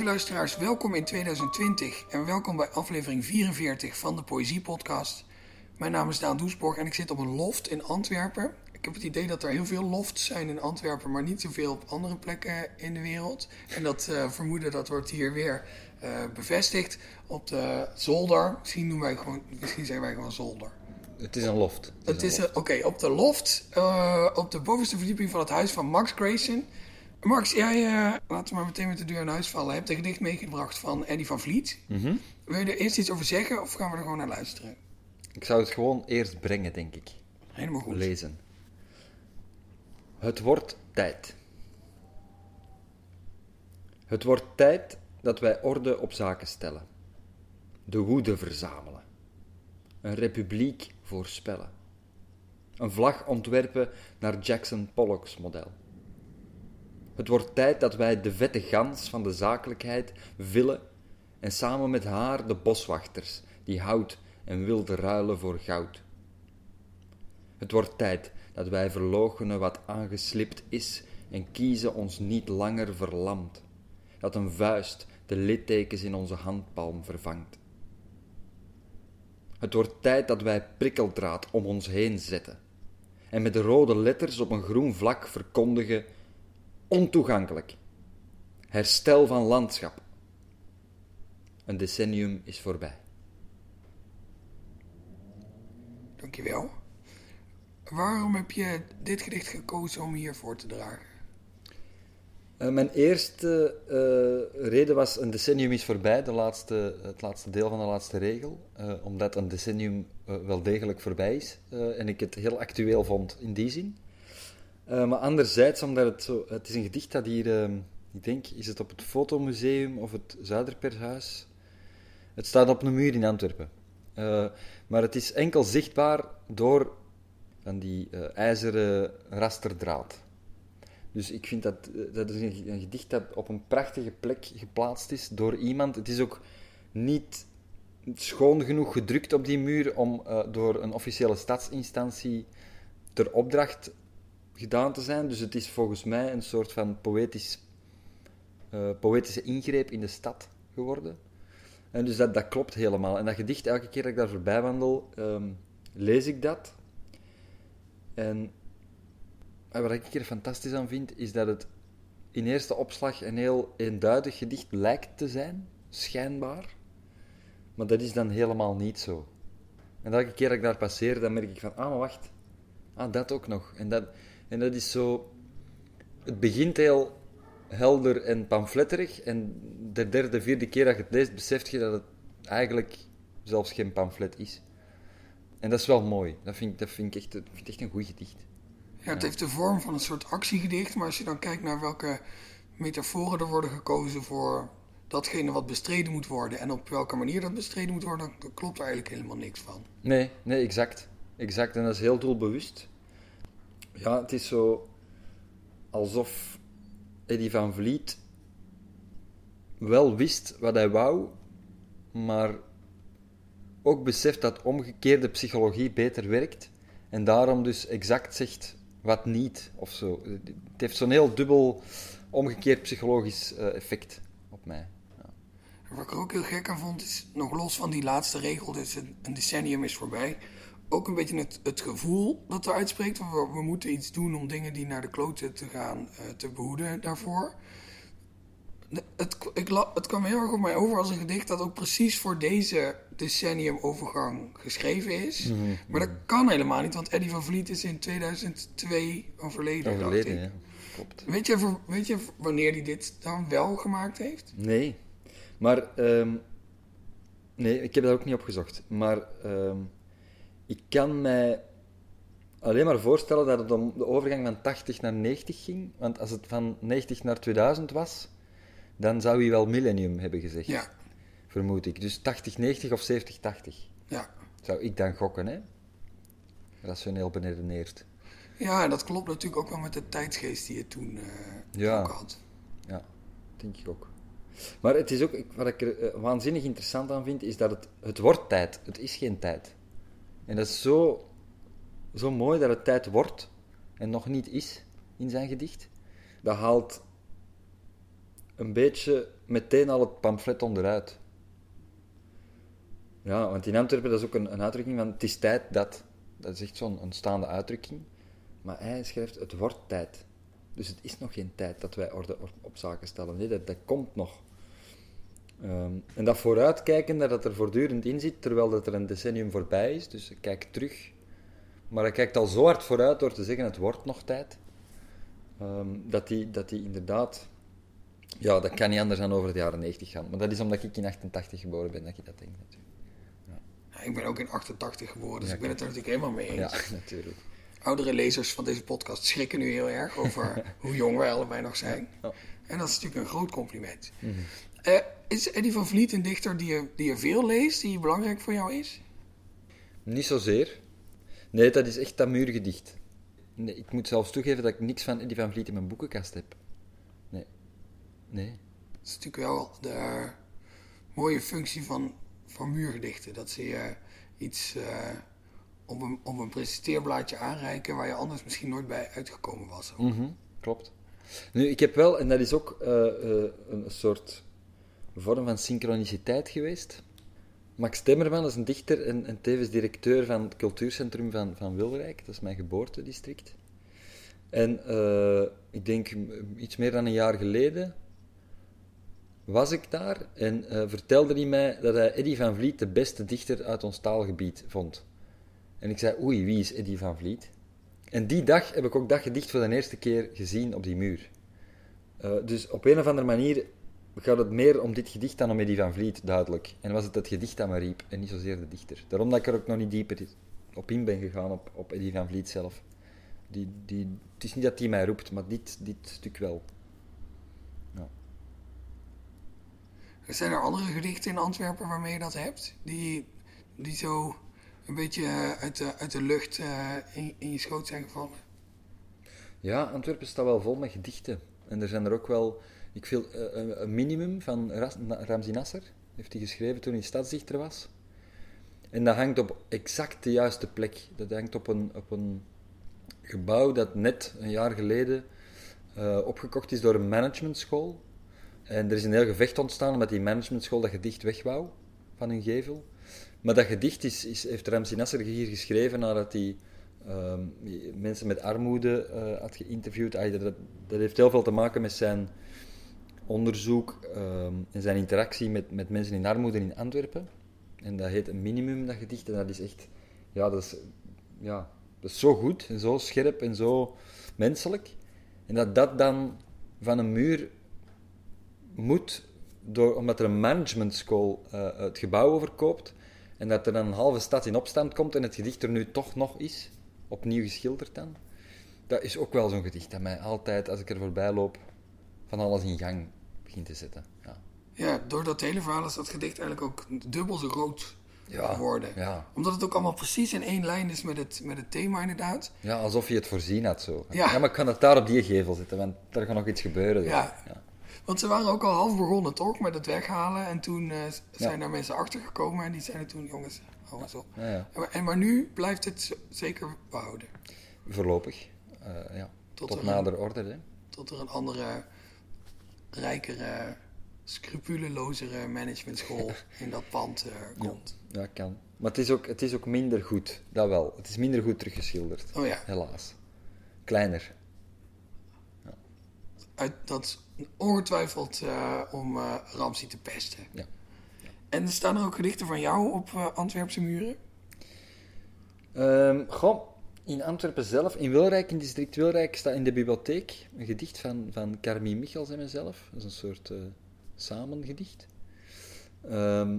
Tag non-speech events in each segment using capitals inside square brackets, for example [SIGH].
Lieve luisteraars, welkom in 2020 en welkom bij aflevering 44 van de Poëzie Podcast. Mijn naam is Daan Doesborg en ik zit op een loft in Antwerpen. Ik heb het idee dat er heel veel lofts zijn in Antwerpen, maar niet zoveel op andere plekken in de wereld. En dat uh, vermoeden dat wordt hier weer uh, bevestigd op de zolder. Misschien, noemen wij gewoon, misschien zeggen wij gewoon zolder. Het is een loft. Het is, oké, okay, op de loft, uh, op de bovenste verdieping van het huis van Max Grayson. Max, jij, uh, laten we maar meteen met de deur in huis vallen, hebt een gedicht meegebracht van Eddie van Vliet. Mm -hmm. Wil je er eerst iets over zeggen of gaan we er gewoon naar luisteren? Ik zou het gewoon eerst brengen, denk ik. Helemaal goed. Lezen. Het wordt tijd. Het wordt tijd dat wij orde op zaken stellen. De woede verzamelen. Een republiek voorspellen. Een vlag ontwerpen naar Jackson Pollock's model. Het wordt tijd dat wij de vette gans van de zakelijkheid villen en samen met haar de boswachters die hout en wilde ruilen voor goud. Het wordt tijd dat wij verloochenen wat aangeslipt is en kiezen ons niet langer verlamt, dat een vuist de littekens in onze handpalm vervangt. Het wordt tijd dat wij prikkeldraad om ons heen zetten en met de rode letters op een groen vlak verkondigen: ontoegankelijk. Herstel van landschap. Een decennium is voorbij. Dankjewel. Waarom heb je dit gedicht gekozen om hier voor te dragen? Uh, mijn eerste uh, reden was een decennium is voorbij, de laatste, het laatste deel van de laatste regel. Uh, omdat een decennium wel degelijk voorbij is. en ik het heel actueel vond in die zin. Maar anderzijds, omdat het zo... Het is een gedicht dat hier... ik denk, is het op het Fotomuseum of het Zuiderperhuis? Het staat op een muur in Antwerpen. maar het is enkel zichtbaar door van die ijzeren rasterdraad. Dus ik vind dat, dat is een, gedicht dat op een prachtige plek geplaatst is door iemand. Het is ook niet schoon genoeg gedrukt op die muur om door een officiële stadsinstantie ter opdracht gedaan te zijn. Dus het is volgens mij een soort van poëtisch, uh, poëtische ingreep in de stad geworden. En dus dat, dat klopt helemaal. En dat gedicht, elke keer dat ik daar voorbij wandel, um, lees ik dat. En wat ik er fantastisch aan vind, is dat het in eerste opslag een heel eenduidig gedicht lijkt te zijn, schijnbaar. Maar dat is dan helemaal niet zo. En elke keer dat ik daar passeer, dan merk ik van, ah, maar wacht. Ah, dat ook nog. En dat, en dat is zo... Het begint heel helder en pamfletterig. En de derde, vierde keer dat je het leest, beseft je dat het eigenlijk zelfs geen pamflet is. En dat is wel mooi. Dat vind, dat vind ik echt, dat vind ik echt een goed gedicht. Ja, het heeft de vorm van een soort actiegedicht, maar als je dan kijkt naar welke metaforen er worden gekozen voor datgene wat bestreden moet worden en op welke manier dat bestreden moet worden, dan klopt er eigenlijk helemaal niks van. Nee, nee, exact. Exact, en dat is heel doelbewust. Ja, het is zo alsof Eddie van Vliet wel wist wat hij wou, maar ook beseft dat omgekeerde psychologie beter werkt en daarom dus exact zegt wat niet of zo. Het heeft zo'n heel dubbel omgekeerd psychologisch uh, effect op mij. Wat ik er ook heel gek aan vond, is nog los van die laatste regel, dus een decennium is voorbij, ook een beetje het, het gevoel dat er uitspreekt. We, we moeten iets doen om dingen die naar de kloten te gaan uh, te behoeden daarvoor. Het, ik, het kwam heel erg op mij over als een gedicht dat ook precies voor deze decenniumovergang geschreven is. Mm -hmm. Maar dat kan helemaal niet, want Eddie van Vliet is in 2002 overleden. Overleden, ja. Klopt. Weet je, weet je wanneer hij dit dan wel gemaakt heeft? Nee. Maar, um, nee, ik heb dat ook niet opgezocht. Maar um, ik kan mij alleen maar voorstellen dat het om de overgang van 80 naar 90 ging. Want als het van 90 naar 2000 was, dan zou hij wel millennium hebben gezegd. Ja. Vermoed ik. Dus 80-90 of 70-80. Ja. Zou ik dan gokken, hè? Rationeel beredeneerd. Ja, dat klopt natuurlijk ook wel met de tijdsgeest die je toen uh, ja. ook had. Ja, denk ik ook. Maar het is ook, wat ik er uh, waanzinnig interessant aan vind, is dat het, het wordt tijd. Het is geen tijd. En dat is zo, zo mooi dat het tijd wordt en nog niet is in zijn gedicht. Dat haalt een beetje meteen al het pamflet onderuit. Ja, want in Antwerpen dat is ook een, een uitdrukking van het is tijd dat. Dat is echt zo'n een staande uitdrukking. Maar hij schrijft het wordt tijd. Dus het is nog geen tijd dat wij orde op zaken stellen. Nee, dat, dat komt nog. Ehm, en dat vooruitkijken, dat er voortdurend in zit, terwijl dat er een decennium voorbij is. Dus kijk terug. Maar hij kijkt al zo hard vooruit door te zeggen, het wordt nog tijd. Ehm, dat hij dat die inderdaad... Ja, dat kan niet anders dan over de jaren 90 gaan. Maar dat is omdat ik in 88 geboren ben dat je dat denkt natuurlijk. Ja, ik ben ook in 88 geboren, dus ik ben het er natuurlijk helemaal mee eens. Ja, [LAUGHS] natuurlijk. Oudere lezers van deze podcast schrikken nu heel erg over [LAUGHS] hoe jong wij allebei nog zijn. Ja. En dat is natuurlijk een groot compliment. Eh, is Eddie van Vliet een dichter die je, die je veel leest, die belangrijk voor jou is? Niet zozeer. Nee, dat is echt dat muurgedicht. Nee, ik moet zelfs toegeven dat ik niks van Eddie van Vliet in mijn boekenkast heb. Nee. Nee. Dat is natuurlijk wel de eh, mooie functie van, van muurgedichten. Dat ze je iets eh, op, een, op een presenteerblaadje aanreiken waar je anders misschien nooit bij uitgekomen was. Mhm, klopt. Nu, ik heb wel, en dat is ook eh, een soort vorm van synchroniciteit geweest. Max Temmerman is een dichter en, en tevens directeur van het cultuurcentrum van, van Wilrijk. Dat is mijn geboortedistrict. En eh, ik denk iets meer dan een jaar geleden was ik daar en eh, vertelde hij mij dat hij Eddy van Vliet de beste dichter uit ons taalgebied vond. En ik zei, oei, wie is Eddy van Vliet? En die dag heb ik ook dat gedicht voor de eerste keer gezien op die muur. Eh, dus op een of andere manier gaat het meer om dit gedicht dan om Eddy van Vliet, duidelijk. En was het het gedicht dat me riep en niet zozeer de dichter. Daarom dat ik er ook nog niet dieper op in ben gegaan op, op Eddy van Vliet zelf. Die, die, het is niet dat die mij roept, maar dit, dit stuk wel. Zijn er andere gedichten in Antwerpen waarmee je dat hebt? Die, die zo een beetje eh, uit de, uit de lucht eh, in, in je schoot zijn gevallen? Ja, Antwerpen staat wel vol met gedichten. En er zijn er ook wel... Ik veel, eh, een- minimum van Ras- Ramzi Nasser heeft hij geschreven toen hij stadsdichter was. En dat hangt op exact de juiste plek. Dat hangt op een, op een gebouw dat net een jaar geleden eh, opgekocht is door een managementschool. En er is een heel gevecht ontstaan omdat die managementschool dat gedicht weg wou van hun gevel. Maar dat gedicht is, is, heeft Ramzi Nasser hier geschreven nadat hij ehm, mensen met armoede eh, had geïnterviewd. Dat heeft heel veel te maken met zijn onderzoek ehm, en zijn interactie met, met mensen in armoede in Antwerpen. En dat heet een minimum, dat gedicht. En dat is echt, ja, dat is, ja, dat is zo goed en zo scherp en zo menselijk. En dat dat dan van een muur moet, door, omdat er een managementschool eh, het gebouw overkoopt. En dat er dan een halve stad in opstand komt en het gedicht er nu toch nog is, opnieuw geschilderd dan. Dat is ook wel zo'n gedicht dat mij altijd, als ik er voorbij loop, van alles in gang begint te zetten. Ja, Ja, door dat hele verhaal is dat gedicht eigenlijk ook dubbel zo groot Ja, geworden. ja. Omdat het ook allemaal precies in één lijn is met het, met het thema inderdaad. ja alsof je het voorzien had zo. Ja. maar ik kan het daar op die gevel zetten, want daar gaat nog iets gebeuren. Ja. ja. Want ze waren ook al half begonnen toch met het weghalen. En toen eh, zijn daar mensen achter gekomen en die zeiden toen, jongens, hou eens op. En, maar- en maar nu blijft het zeker behouden. Voorlopig. Eh, ja. Tot Tot, er- nader orde. Hè. Tot er een andere, rijkere, scrupulelozere managementschool [LAUGHS] in dat pand eh, komt. Ja, kan. Maar het is, ook, het is ook minder goed, dat wel. Het is minder goed teruggeschilderd, Oh ja, helaas. Kleiner. uit, dat is ongetwijfeld eh, om eh Ramsey te pesten. Ja. En er staan er ook gedichten van jou op Antwerpse muren? Ehm goh, in Antwerpen zelf, in Wilrijk, in district Wilrijk, staat in de bibliotheek een gedicht van, van Carmie Michels en mezelf. Dat is een soort eh, samengedicht. Ehm,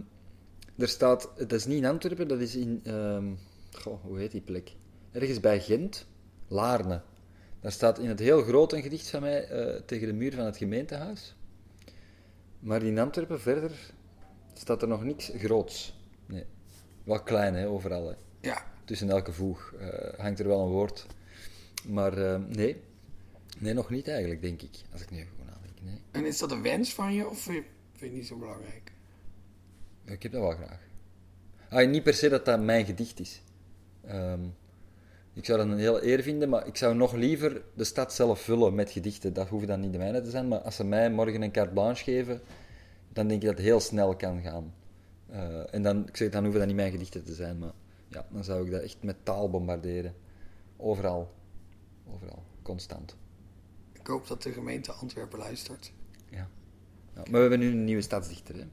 er staat, dat is niet in Antwerpen, dat is in, ehm, goh, hoe heet die plek? Ergens bij Gent, Laarne. Daar staat in het heel groot een gedicht van mij eh, tegen de muur van het gemeentehuis. Maar in Antwerpen verder staat er nog niks groots. Nee. Wel klein, hè, overal. Hè. Ja, Tussen elke voeg eh, hangt er wel een woord. Maar eh, nee. Nee, nog niet eigenlijk, denk ik. Als ik nu goed nadenk. Nee. en is dat een wens van je of vind je, het niet zo belangrijk? Ik heb dat wel graag. Ah, niet per se dat dat mijn gedicht is. Ehm, Ik zou dat een heel eer vinden, maar ik zou nog liever de stad zelf vullen met gedichten. Dat hoeft dan niet de mijne te zijn, maar als ze mij morgen een carte blanche geven, dan denk ik dat het heel snel kan gaan. Eh, en dan, ik zeg, dan hoeven dat niet mijn gedichten te zijn, maar ja, dan zou ik dat echt met taal bombarderen. Overal. Overal. Constant. Ik hoop dat de gemeente Antwerpen luistert. Ja. ja maar we hebben nu een nieuwe stadsdichter, hè.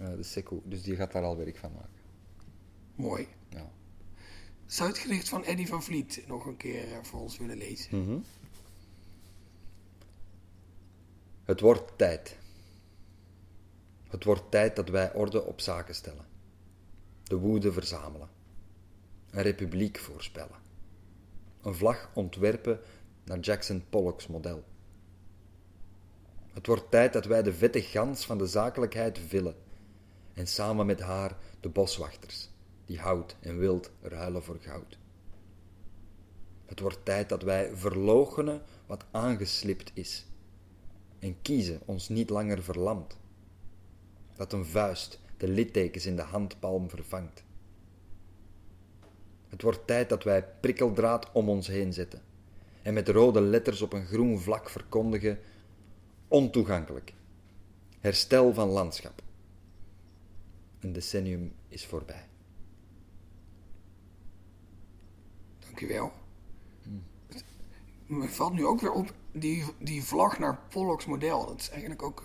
Uh, de Seco, dus die gaat daar al werk van maken. Mooi. Ja. Zou het gedicht van Eddy van Vliet nog een keer eh, voor ons willen lezen? Mhm. Het wordt tijd. Het wordt tijd dat wij orde op zaken stellen. De woede verzamelen. Een republiek voorspellen. Een vlag ontwerpen naar Jackson Pollock's model. Het wordt tijd dat wij de vette gans van de zakelijkheid villen en samen met haar de boswachters, die hout en wild ruilen voor goud. Het wordt tijd dat wij verloochenen wat aangeslipt is en kiezen ons niet langer verlamt. Dat een vuist de littekens in de handpalm vervangt. Het wordt tijd dat wij prikkeldraad om ons heen zetten en met rode letters op een groen vlak verkondigen: ontoegankelijk. Herstel van landschap. Een decennium is voorbij. Dankjewel. Me valt nu ook weer op die, die vlag naar Pollock's model. Dat is eigenlijk ook.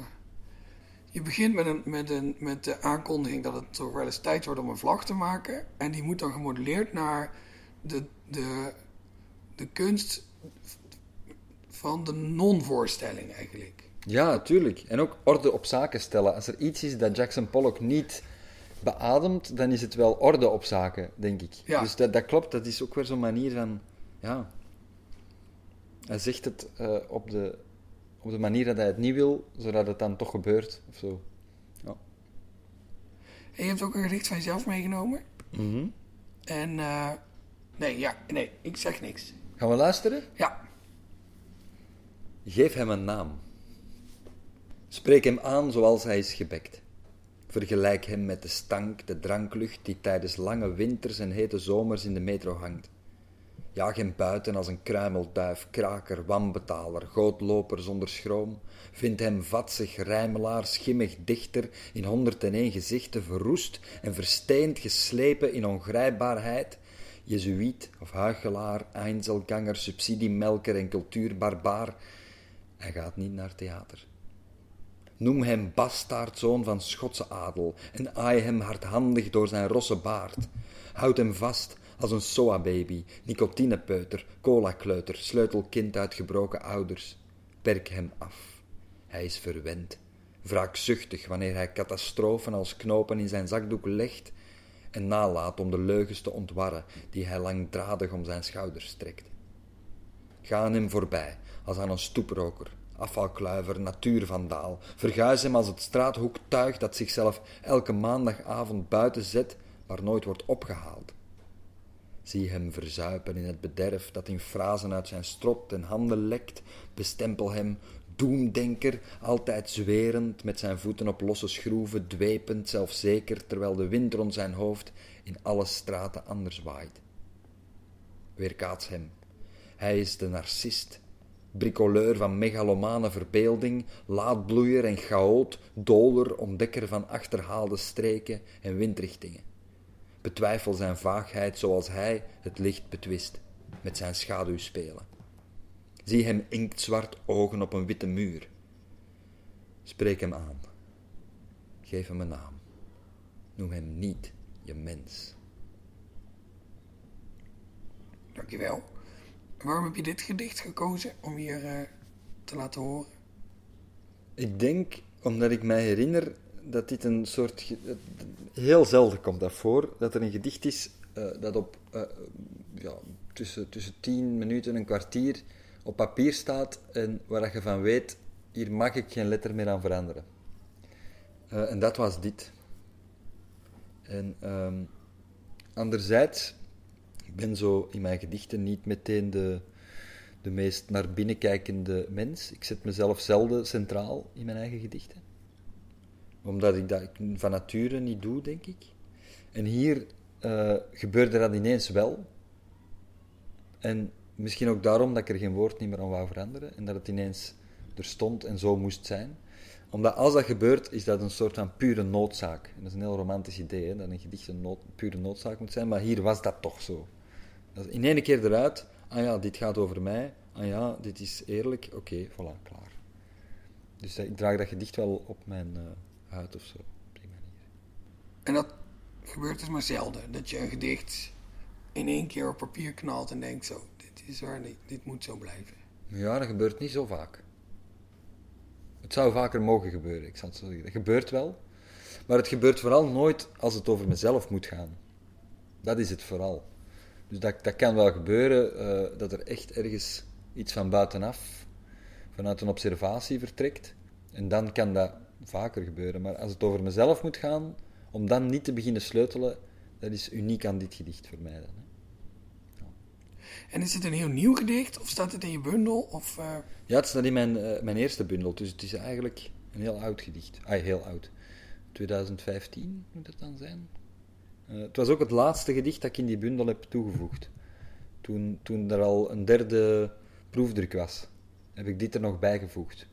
Je begint met, een, met, een, met de aankondiging dat het toch wel eens tijd wordt om een vlag te maken. En die moet dan gemodelleerd naar de, de, de kunst van de non-voorstelling eigenlijk. Ja, natuurlijk. En ook orde op zaken stellen. Als er iets is dat Jackson Pollock niet beademt, dan is het wel orde op zaken, denk ik. Ja. Dus dat, dat klopt. Dat is ook weer zo'n manier van... Ja. Hij zegt het eh, op, de, op de manier dat hij het niet wil, zodat het dan toch gebeurt, of zo. Ja. En je hebt ook een gedicht van jezelf meegenomen. Mhm. En eh, nee, ja, nee, ik zeg niks. Gaan we luisteren? Ja, Geef hem een naam. Spreek hem aan zoals hij is gebekt. Vergelijk hem met de stank, de dranklucht die tijdens lange winters en hete zomers in de metro hangt. Jaag hem buiten als een kruimelduif, kraker, wanbetaler, gootloper zonder schroom. Vind hem vatsig, rijmelaar, schimmig dichter, in 101 gezichten verroest en versteend geslepen in ongrijpbaarheid. Jezuïet of huichelaar, einzelganger, subsidiemelker en cultuurbarbaar. Hij gaat niet naar theater. Noem hem bastaardzoon van Schotse adel en aai hem hardhandig door zijn rosse baard. Houd hem vast als een soa-baby, nicotinepeuter, cola-kleuter, sleutelkind uit gebroken ouders. Perk hem af. Hij is verwend, wraakzuchtig wanneer hij catastrofen als knopen in zijn zakdoek legt en nalaat om de leugens te ontwarren die hij langdradig om zijn schouders trekt. Ga aan hem voorbij, als aan een stoeproker, afvalkluiver, natuurvandaal. Verguis hem als het straathoektuig dat zichzelf elke maandagavond buiten zet, waar nooit wordt opgehaald. Zie hem verzuipen in het bederf dat in frazen uit zijn strot en handen lekt. Bestempel hem doemdenker, altijd zwerend, met zijn voeten op losse schroeven, dwepend, zelfzeker, terwijl de wind rond zijn hoofd in alle straten anders waait. Weerkaats hem. Hij is de narcist, bricoleur van megalomane verbeelding, laadbloeier en chaot, doler, ontdekker van achterhaalde streken en windrichtingen. Betwijfel zijn vaagheid zoals hij het licht betwist, met zijn schaduw spelen. Zie hem inktzwart ogen op een witte muur. Spreek hem aan. Geef hem een naam. Noem hem niet je mens. dankjewel. Waarom heb je dit gedicht gekozen om hier eh, te laten horen? Ik denk, omdat ik mij herinner dat dit een soort. Heel zelden komt dat voor, dat er een gedicht is eh, dat op eh, ja, tussen, tussen tien minuten en een kwartier op papier staat en waar je van weet, hier mag ik geen letter meer aan veranderen. Eh, en dat was dit. En ehm, anderzijds, ik ben zo in mijn gedichten niet meteen de, de meest naar binnen kijkende mens. Ik zet mezelf zelden centraal in mijn eigen gedichten. Omdat ik dat van nature niet doe, denk ik. En hier eh, gebeurde dat ineens wel. En misschien ook daarom dat ik er geen woord niet meer aan wou veranderen. En dat het ineens er stond en zo moest zijn. Omdat als dat gebeurt, is dat een soort van pure noodzaak. En dat is een heel romantisch idee, dat een gedicht een pure noodzaak moet zijn. Maar hier was dat toch zo. Dat in één keer eruit. Ah ja, dit gaat over mij. Ah ja, dit is eerlijk. Oké, voilà, klaar. Dus ik draag dat gedicht wel op mijn uh, huid of zo. Op die manier. En dat gebeurt dus maar zelden. Dat je een gedicht in één keer op papier knalt en denkt zo, dit is waar, dit, dit moet zo blijven. Ja, dat gebeurt niet zo vaak. Het zou vaker mogen gebeuren, ik zal het zo zeggen. Dat gebeurt wel. Maar het gebeurt vooral nooit als het over mezelf moet gaan. Dat is het vooral. Dus dat, dat kan wel gebeuren, uh, dat er echt ergens iets van buitenaf, vanuit een observatie vertrekt. En dan kan dat vaker gebeuren. Maar als het over mezelf moet gaan, om dan niet te beginnen sleutelen, dat is uniek aan dit gedicht voor mij dan. Hè. Ja. En is het een heel nieuw gedicht of staat het in je bundel? Of, uh... Ja, het staat in mijn, uh, mijn eerste bundel, dus het is eigenlijk een heel oud gedicht. Ah, heel oud. 2015 moet het dan zijn. Uh, het was ook het laatste gedicht dat ik in die bundel heb toegevoegd. Toen, toen er al een derde proefdruk was, heb ik dit er nog bijgevoegd.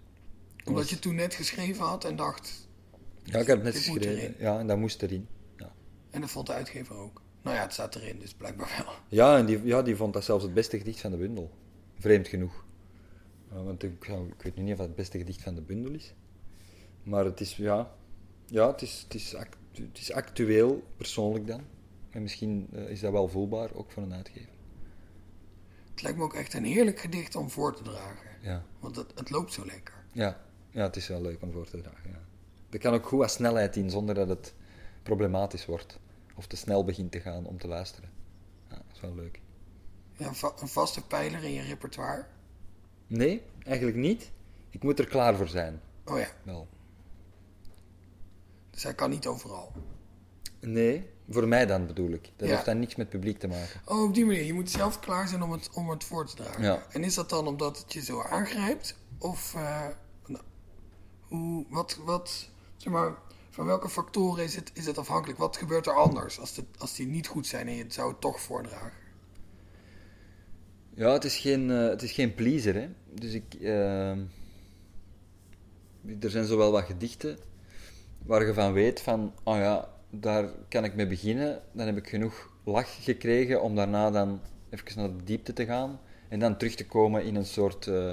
Omdat je toen net geschreven had en dacht... Ja, ik heb het net geschreven. Ja, en dat moest erin. Ja. En dat vond de uitgever ook. Nou ja, het staat erin, dus blijkbaar wel. Ja, en die, ja, die vond dat zelfs het beste gedicht van de bundel. Vreemd genoeg. want ik, ik, weet niet of het het beste gedicht van de bundel is. Maar het is, ja... Ja, het is, het is, het is actueel, persoonlijk dan. En misschien uh, is dat wel voelbaar, ook voor een uitgever. Het lijkt me ook echt een heerlijk gedicht om voor te dragen. Ja. Want het, het loopt zo lekker. Ja. Ja, het is wel leuk om voor te dragen. Ja. Er kan ook goed wat snelheid in, zonder dat het problematisch wordt. Of te snel begint te gaan om te luisteren. Ja, dat is wel leuk. Ja, een vaste pijler in je repertoire? Nee, eigenlijk niet. Ik moet er klaar voor zijn. Oh ja. Wel. Dus hij kan niet overal? Nee, voor mij dan bedoel ik. Dat heeft dan niks met publiek te maken. Oh, op die manier. Je moet zelf klaar zijn om het, om het voor te dragen. Ja. En is dat dan omdat het je zo aangrijpt? Of uh, nou, wat, wat, zeg maar, van welke factoren is het, is het afhankelijk? Wat gebeurt er anders als, het, als die niet goed zijn en je het zou het toch voordragen? Ja, het is geen, uh, het is geen pleaser. Hè? Dus ik, uh, er zijn zowel wat gedichten waar je van weet van, oh ja, daar kan ik mee beginnen. Dan heb ik genoeg lach gekregen om daarna dan even naar de diepte te gaan. En dan terug te komen in een soort uh,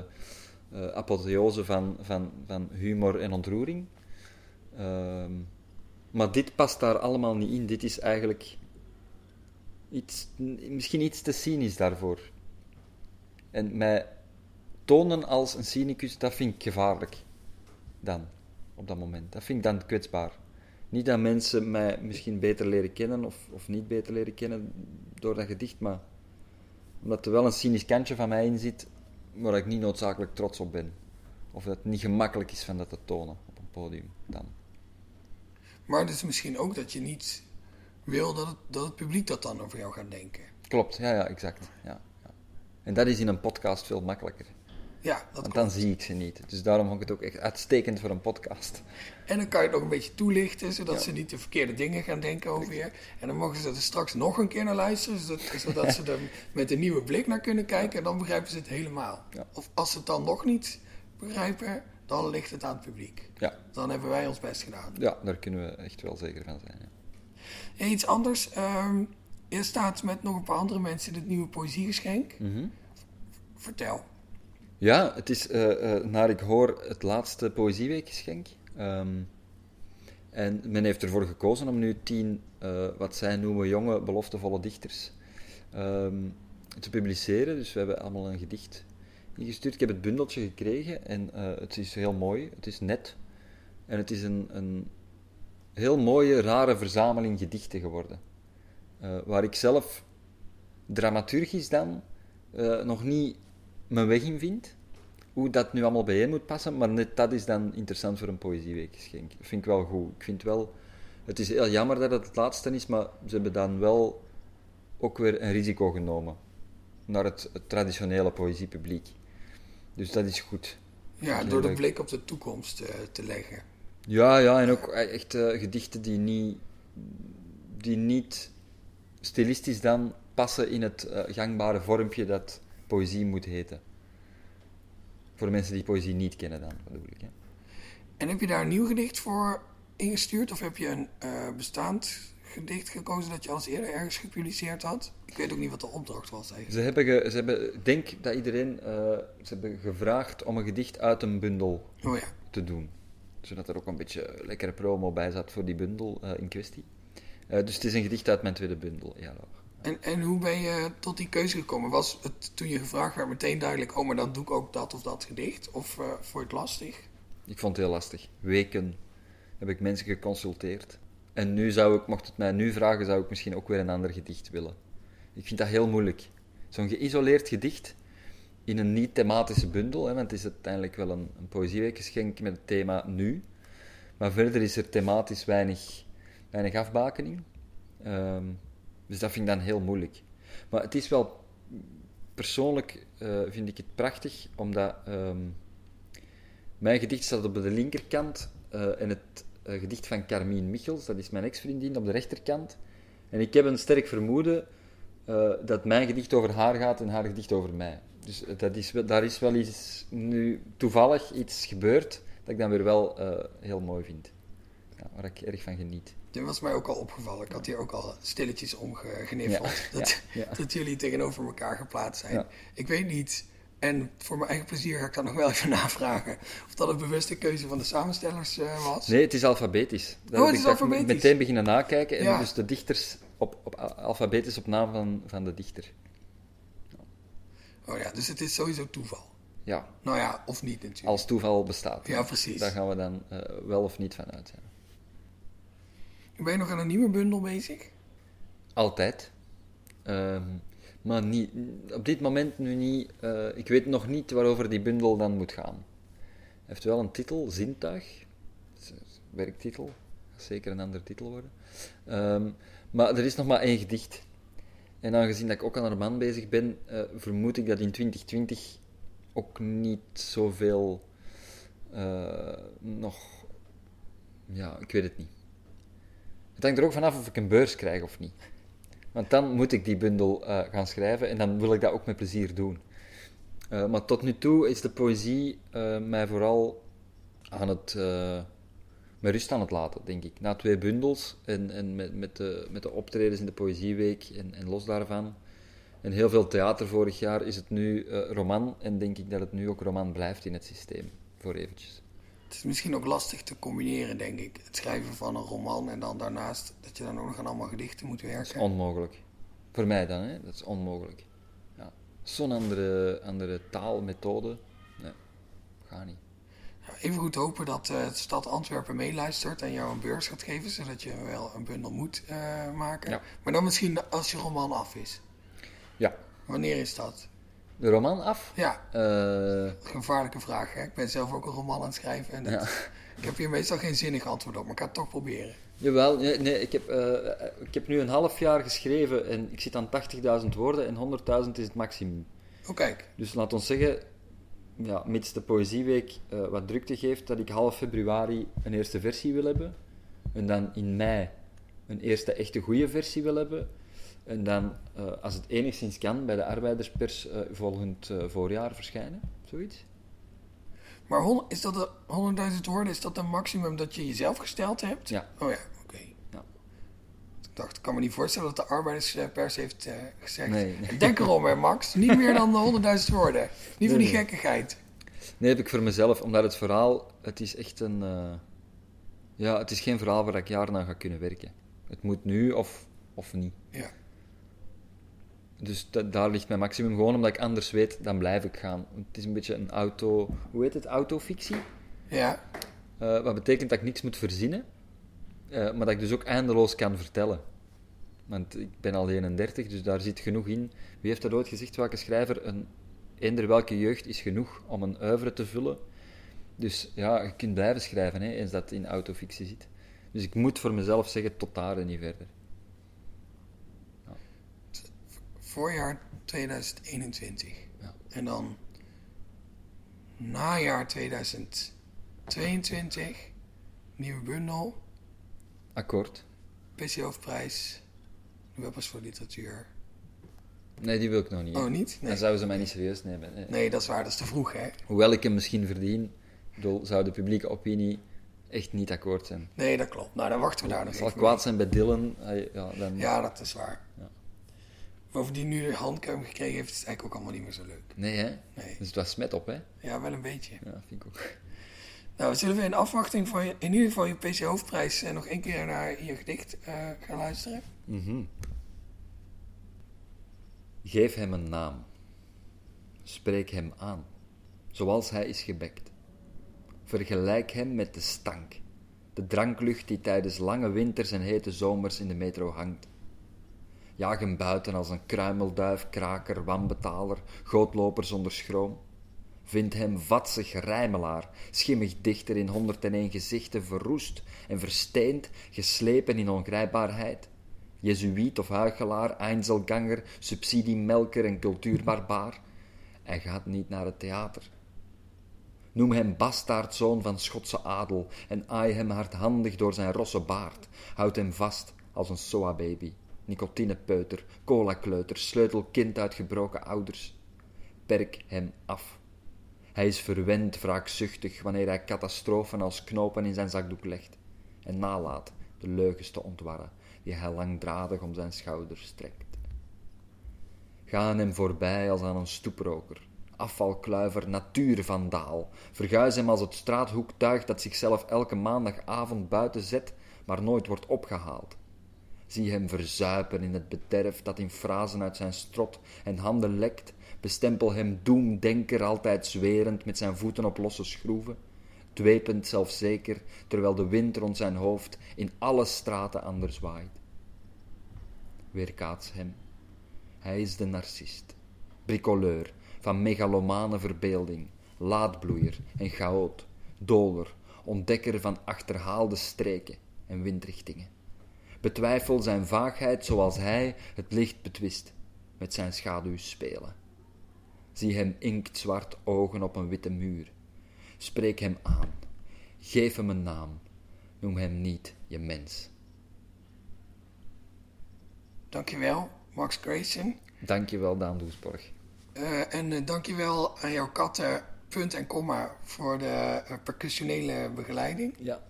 uh, apotheose van, van, van humor en ontroering. Uh, maar dit past daar allemaal niet in. Dit is eigenlijk iets, misschien iets te cynisch daarvoor. En mij tonen als een cynicus, dat vind ik gevaarlijk. Dan, op dat moment. Dat vind ik dan kwetsbaar. Niet dat mensen mij misschien beter leren kennen of, of niet beter leren kennen door dat gedicht, maar omdat er wel een cynisch kantje van mij in zit waar ik niet noodzakelijk trots op ben. Of dat het niet gemakkelijk is van dat te tonen op een podium dan. Maar het is misschien ook dat je niet wil dat het, dat het publiek dat dan over jou gaat denken. Klopt, ja, ja, exact. Ja, ja. En dat is in een podcast veel makkelijker. Ja, dat Want dan zie ik ze niet. Dus daarom vond ik het ook echt uitstekend voor een podcast. En dan kan je het nog een beetje toelichten, zodat Ja. ze niet de verkeerde dingen gaan denken over je. En dan mogen ze er straks nog een keer naar luisteren, zodat, [LAUGHS] zodat ze er met een nieuwe blik naar kunnen kijken. En dan begrijpen ze het helemaal. Ja. Of als ze het dan nog niet begrijpen, dan ligt het aan het publiek. Ja, Dan hebben wij ons best gedaan. ja daar kunnen we echt wel zeker van zijn. Ja. En iets anders. ehm je staat met nog een paar andere mensen in het nieuwe poëziegeschenk. Mhm. Vertel. Ja, het is eh, eh, naar ik hoor het laatste Poëzieweekgeschenk. Ehm, en men heeft ervoor gekozen om nu tien, eh, wat zij noemen, jonge, beloftevolle dichters ehm, te publiceren. Dus we hebben allemaal een gedicht ingestuurd. Ik heb het bundeltje gekregen en het is heel mooi. Het is net. En het is een, een heel mooie, rare verzameling gedichten geworden. Waar ik zelf dramaturgisch dan nog niet mijn weg in vind. Hoe dat nu allemaal bijeen moet passen, maar net dat is dan interessant voor een poëzieweekgeschenk. Dat vind ik wel goed. Ik vind wel... Het is heel jammer dat het het laatste is, maar ze hebben dan wel ook weer een risico genomen naar het, het traditionele poëziepubliek. Dus dat is goed. Ja, door de blik op de toekomst eh, te leggen. Ja, ja, en ook echt eh, gedichten die niet, die niet stilistisch dan passen in het eh, gangbare vormpje dat poëzie moet heten. Voor de mensen die poëzie niet kennen dan, bedoel ik. Hè. En heb je daar een nieuw gedicht voor ingestuurd? Of heb je een eh, bestaand gedicht gekozen dat je al eens eerder ergens gepubliceerd had? Ik weet ook niet wat de opdracht was eigenlijk. Ze hebben, ge- ze hebben ik denk dat iedereen, eh, ze hebben gevraagd om een gedicht uit een bundel Oh ja. te doen. Zodat er ook een beetje lekkere promo bij zat voor die bundel eh, in kwestie. Dus het is een gedicht uit mijn tweede bundel, ja. Laura. En, en hoe ben je tot die keuze gekomen? Was het toen je gevraagd werd meteen duidelijk, oh maar dan doe ik ook dat of dat gedicht? Of eh vond je het lastig? Ik vond het heel lastig. Weken heb ik mensen geconsulteerd. En nu zou ik, mocht het mij nu vragen, zou ik misschien ook weer een ander gedicht willen. Ik vind dat heel moeilijk. Zo'n geïsoleerd gedicht in een niet-thematische bundel, hè, want het is uiteindelijk wel een, een poëzieweekgeschenk met het thema nu. Maar verder is er thematisch weinig, weinig afbakening. Ehm, dus dat vind ik dan heel moeilijk. Maar het is wel... Persoonlijk eh, vind ik het prachtig, omdat... ehm, mijn gedicht staat op de linkerkant eh, en het eh, gedicht van Carmien Michels, dat is mijn ex-vriendin, op de rechterkant. En ik heb een sterk vermoeden dat mijn gedicht over haar gaat en haar gedicht over mij. Dus dat is, daar is wel iets, nu toevallig iets gebeurd dat ik dan weer wel heel mooi vind. Waar ik erg van geniet. Dit was mij ook al opgevallen. Ik had hier ook al stilletjes omgeniffeld. Ja, Dat, ja, dat jullie tegenover elkaar geplaatst zijn. Ik weet niet, en voor mijn eigen plezier ga ik dan nog wel even [LAUGHS] navragen... of dat een bewuste keuze van de samenstellers eh, was. Nee, het is alfabetisch. Daar Oh, het is alfabetisch. meteen beginnen nakijken en Ja. dus de dichters op, op alfabetisch op naam van, van de dichter. Oh ja, dus het is sowieso toeval. Ja, Nou ja, of niet natuurlijk. als toeval bestaat. Ja, precies. Daar gaan we dan eh, wel of niet van uit. Ja. Ben je nog aan een nieuwe bundel bezig? Altijd. Ehm, maar niet, op dit moment nu niet. eh, ik weet nog niet waarover die bundel dan moet gaan. Hij heeft wel een titel, Zintuig. Werktitel. Zeker een andere titel worden. Ehm, maar er is nog maar één gedicht. En aangezien dat ik ook aan een roman bezig ben, eh, vermoed ik dat in 2020 ook niet zoveel eh, nog. Ja, ik weet het niet. Het hangt er ook vanaf of ik een beurs krijg of niet. Want dan moet ik die bundel eh, gaan schrijven en dan wil ik dat ook met plezier doen. Eh, maar tot nu toe is de poëzie eh, mij vooral aan het, met rust aan het laten, denk ik. Na twee bundels en, en met, met, de, met de optredens in de Poëzieweek en, en los daarvan. En heel veel theater vorig jaar is het nu roman. En denk ik dat het nu ook roman blijft in het systeem, voor eventjes. Het is misschien ook lastig te combineren, denk ik. Het schrijven van een roman en dan daarnaast dat je dan ook nog aan allemaal gedichten moet Dat is werken. onmogelijk. Voor mij dan, hè? dat is onmogelijk. Ja. Zo'n andere, andere taalmethode. Nee, gaat niet. Even goed hopen dat eh, de stad Antwerpen meeluistert en jou een beurs gaat geven, zodat je wel een bundel moet eh, maken. Ja. Maar dan misschien als je roman af is. Ja, Wanneer is dat? De roman af. Ja, Eh, gevaarlijke vraag. Hè? Ik ben zelf ook een roman aan het schrijven. En dat- Ja. [LAUGHS] Ik heb hier meestal geen zinnig antwoord op, maar ik ga het toch proberen. jawel, nee, nee, ik, heb, eh, ik heb nu een half jaar geschreven en ik zit aan 80.000 woorden en 100.000 is het maximum. Oh, kijk. Dus laat ons zeggen, ja, mits de Poëzieweek eh, wat drukte geeft, dat ik half februari een eerste versie wil hebben. En dan in mei een eerste echte goede versie wil hebben. En dan, eh, als het enigszins kan, bij de arbeiderspers eh, volgend eh, voorjaar verschijnen. Zoiets. Maar is dat de 100.000 woorden, is dat een maximum dat je jezelf gesteld hebt? Ja. Oh ja, oké. Ja. Ik dacht, ik kan me niet voorstellen dat de arbeiderspers heeft gezegd... Nee, nee. Denk erom hè Max, [LAUGHS] niet meer dan de 100.000 woorden. Niet van die Nee, gekkigheid. Nee, heb ik voor mezelf, omdat het verhaal, het is echt een... ja, het is geen verhaal waar ik jaren aan ga kunnen werken. Het moet nu of, of niet. Ja. Dus da- daar ligt mijn maximum. Gewoon omdat ik anders weet, dan blijf ik gaan. Het is een beetje een auto... Hoe heet het? Autofictie. Ja, Eh, wat betekent dat ik niks moet verzinnen. eh, maar dat ik dus ook eindeloos kan vertellen. Want ik ben al 31, dus daar zit genoeg in. Wie heeft dat ooit gezegd? Welke schrijver? Een, eender welke jeugd is genoeg om een oeuvre te vullen. Dus ja, je kunt blijven schrijven, hè, eens dat in autofictie zit. Dus ik moet voor mezelf zeggen, tot daar en niet verder. Voorjaar 2021. Ja. En dan najaar 2022, nieuwe bundel, Akkoord. PC Hoofdprijs, de Webbers voor Literatuur. Nee, die wil ik nog niet. Oh, niet? Nee. Dan zouden ze mij niet serieus nemen. Nee. Nee, dat is waar, dat is te vroeg, hè? Hoewel ik hem misschien verdien, zou de publieke opinie echt niet akkoord zijn. Nee, dat klopt. Nou, dan wachten we daar nog Het zal even kwaad zijn bij Dylan, ja, dan... Ja, dat is waar. Bovendien, nu de handcam gekregen heeft, is het eigenlijk ook allemaal niet meer zo leuk. Nee, hè? Nee. Dus het was smet op, hè? Ja, wel een beetje. Ja, vind ik ook. Nou, zullen we in afwachting van je, in ieder geval je PC Hoofdprijs eh, nog één keer naar je gedicht eh, gaan luisteren? Mhm. Geef hem een naam. Spreek hem aan, zoals hij is gebekt. Vergelijk hem met de stank, de dranklucht die tijdens lange winters en hete zomers in de metro hangt. Jaag hem buiten als een kruimelduif, kraker, wanbetaler, gootloper zonder schroom. Vind hem vatsig rijmelaar, schimmig dichter in 101 gezichten, verroest en versteend, geslepen in ongrijpbaarheid. Jezuïet of huichelaar, einzelganger, subsidiemelker en cultuurbarbaar. Hij gaat niet naar het theater. Noem hem bastaardzoon van Schotse adel en aai hem hardhandig door zijn rosse baard. Houd hem vast als een soa-baby, nicotinepeuter, colakleuter, sleutelkind uit gebroken ouders. Perk hem af. Hij is verwend, wraakzuchtig, wanneer hij catastrofen als knopen in zijn zakdoek legt en nalaat de leugens te ontwarren die hij langdradig om zijn schouders trekt. Ga aan hem voorbij als aan een stoeproker, afvalkluiver, natuurvandaal. Verguis hem als het straathoektuig dat zichzelf elke maandagavond buiten zet, maar nooit wordt opgehaald. Zie hem verzuipen in het bederf dat in frazen uit zijn strot en handen lekt. Bestempel hem doemdenker, altijd zwerend met zijn voeten op losse schroeven. Dwepend zelfzeker, terwijl de wind rond zijn hoofd in alle straten anders waait. Weerkaats hem. Hij is de narcist, bricoleur van megalomane verbeelding, laadbloeier en chaot, doler, ontdekker van achterhaalde streken en windrichtingen. Betwijfel zijn vaagheid zoals hij het licht betwist, met zijn schaduw spelen. Zie hem inktzwart ogen op een witte muur. Spreek hem aan. Geef hem een naam. Noem hem niet je mens. Dankjewel, Max Grayson. Dankjewel, Daan Doesborg. Eh, en eh, dankjewel aan jouw katten, punt en komma, voor de eh, percussionele begeleiding. Ja.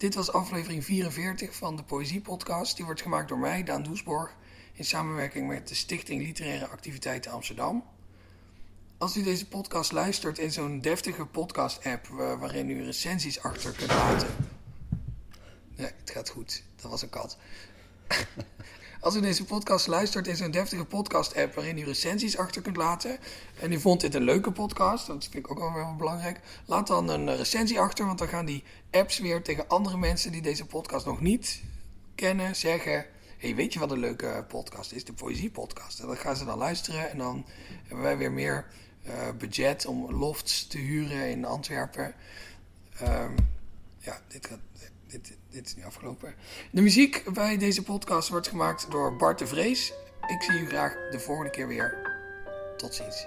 Dit was aflevering 44 van de Poëziepodcast. Die wordt gemaakt door mij, Daan Doesborg, in samenwerking met de Stichting Literaire Activiteiten Amsterdam. Als u deze podcast luistert in zo'n deftige podcast-app wa- waarin u recensies achter kunt laten. Nee, het gaat goed. Dat was een kat. Als u deze podcast luistert in zo'n deftige podcast-app waarin u recensies achter kunt laten. en u vond dit een leuke podcast, dat vind ik ook wel wel belangrijk. laat dan een recensie achter, want dan gaan die apps weer tegen andere mensen die deze podcast nog niet kennen zeggen. hey, weet je wat een leuke podcast is? De Poëzie-podcast. En dat gaan ze dan luisteren en dan hebben wij weer meer eh, budget om lofts te huren in Antwerpen. Ehm, ja, dit, gaat, dit, dit is nu afgelopen. De muziek bij deze podcast wordt gemaakt door Bart de Vrees. Ik zie u graag de volgende keer weer. Tot ziens.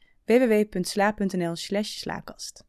www.sla.nl/slaakast.